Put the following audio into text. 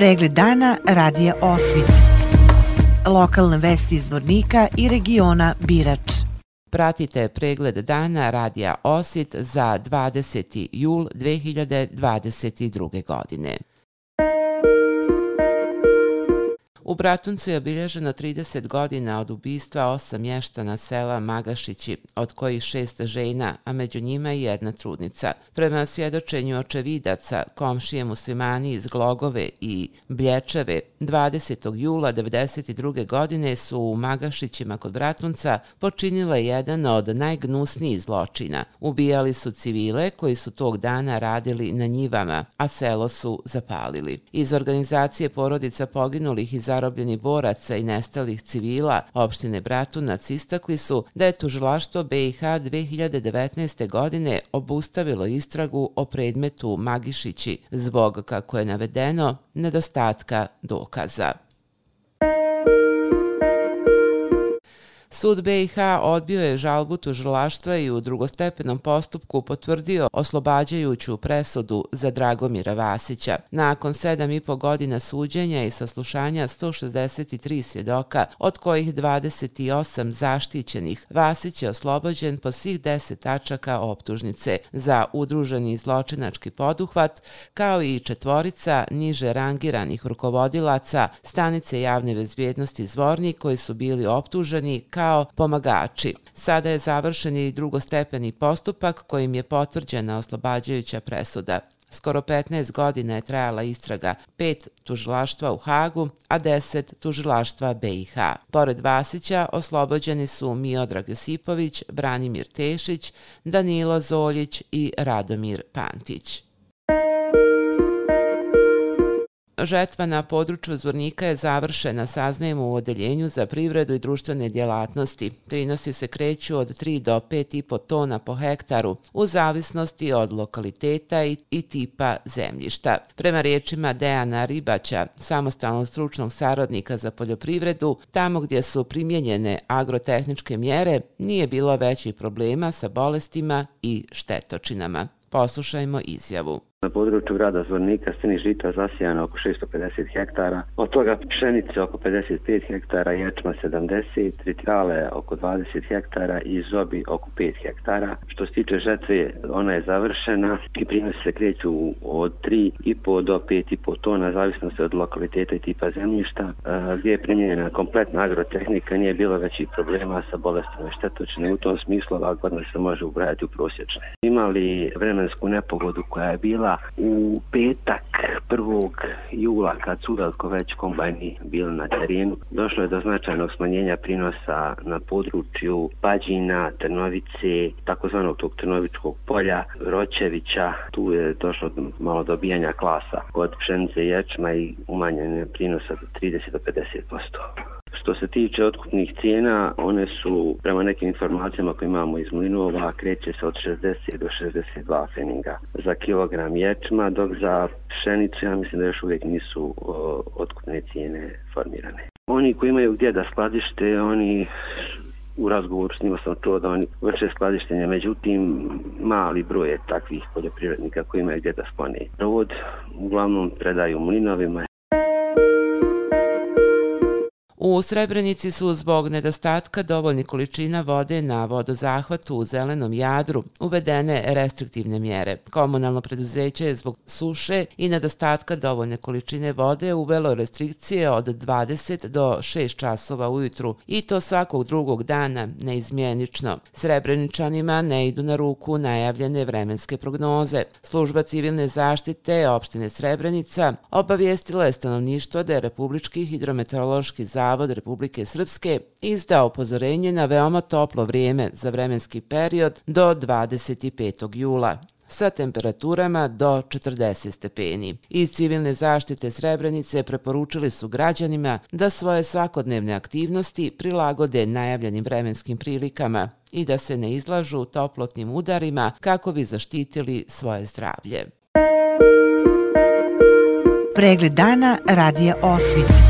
Pregled dana radija Osvit. Lokalne vesti iz Vornika i regiona Birač. Pratite pregled dana radija Osvit za 20. jul 2022. godine. U Bratuncu je obilježeno 30 godina od ubistva osam mještana sela Magašići, od kojih šest žena, a među njima i jedna trudnica. Prema svjedočenju očevidaca, komšije muslimani iz Glogove i Blječeve, 20. jula 1992. godine su u Magašićima kod Bratunca počinile jedan od najgnusnijih zločina. Ubijali su civile koji su tog dana radili na njivama, a selo su zapalili. Iz organizacije porodica poginulih iz zarobljenih boraca i nestalih civila opštine Bratunac istakli su da je tužilaštvo BiH 2019. godine obustavilo istragu o predmetu Magišići zbog, kako je navedeno, nedostatka dokaza. Sud BiH odbio je žalbu tužilaštva i u drugostepenom postupku potvrdio oslobađajuću presudu za Dragomira Vasića. Nakon sedam i po godina suđenja i saslušanja 163 svjedoka, od kojih 28 zaštićenih, Vasić je oslobođen po svih deset tačaka optužnice za udruženi zločinački poduhvat, kao i četvorica niže rangiranih rukovodilaca stanice javne bezbjednosti Zvorni koji su bili optuženi kao pomagači. Sada je završen i drugostepeni postupak kojim je potvrđena oslobađajuća presuda. Skoro 15 godina je trajala istraga, pet tužilaštva u Hagu, a deset tužilaštva BiH. Pored Vasića, oslobođeni su Miodrag Josipović, Branimir Tešić, Danilo Zoljić i Radomir Pantić. Žetva na području Zvornika je završena, saznajemo u odeljenju za privredu i društvene djelatnosti. Prinosi se kreću od 3 do 5,5 tona po hektaru, u zavisnosti od lokaliteta i, i tipa zemljišta. Prema riječima Dejana Ribaća, samostalnog stručnog sarodnika za poljoprivredu, tamo gdje su primjenjene agrotehničke mjere, nije bilo većih problema sa bolestima i štetočinama. Poslušajmo izjavu. Na području grada Zvornika stini žita zasijano oko 650 hektara, od toga pšenice oko 55 hektara, ječma 70, tritrale oko 20 hektara i zobi oko 5 hektara. Što se tiče žetve, ona je završena i prinosi se kreću od 3,5 do 5,5 tona, zavisno se od lokaliteta i tipa zemljišta, gdje je primjenjena kompletna agrotehnika, nije bilo većih problema sa bolestima i štetočne. U tom smislu ova godina se može ubrajati u prosječne. Imali vremensku nepogodu koja je bila bila u petak 1. jula kad su veliko već kombajni bili na terenu. Došlo je do značajnog smanjenja prinosa na području Pađina, Trnovice, takozvanog tog Trnovičkog polja, Ročevića. Tu je došlo do malo dobijanja klasa kod pšenice ječma i umanjenje prinosa do 30 do 50%. Što se tiče otkupnih cijena, one su prema nekim informacijama koje imamo iz Mlinova, kreće se od 60 do 62 feninga za kilogram ječma, dok za pšenicu ja mislim da još uvijek nisu o, otkupne cijene formirane. Oni koji imaju gdje da skladište, oni u razgovoru s njima sam čuo da oni vrše skladištenje, međutim mali broj je takvih poljoprivrednika koji imaju gdje da sklone. Provod uglavnom predaju mlinovima, U Srebrenici su zbog nedostatka dovoljnih količina vode na vodozahvatu u zelenom jadru uvedene restriktivne mjere. Komunalno preduzeće je zbog suše i nedostatka dovoljne količine vode uvelo restrikcije od 20 do 6 časova ujutru i to svakog drugog dana neizmjenično. Srebreničanima ne idu na ruku najavljene vremenske prognoze. Služba civilne zaštite opštine Srebrenica obavijestila je stanovništvo da je Republički hidrometeorološki zavod Zavod Republike Srpske izdao upozorenje na veoma toplo vrijeme za vremenski period do 25. jula sa temperaturama do 40 stepeni. Iz civilne zaštite Srebrenice preporučili su građanima da svoje svakodnevne aktivnosti prilagode najavljenim vremenskim prilikama i da se ne izlažu toplotnim udarima kako bi zaštitili svoje zdravlje. Pregled dana radija Osvit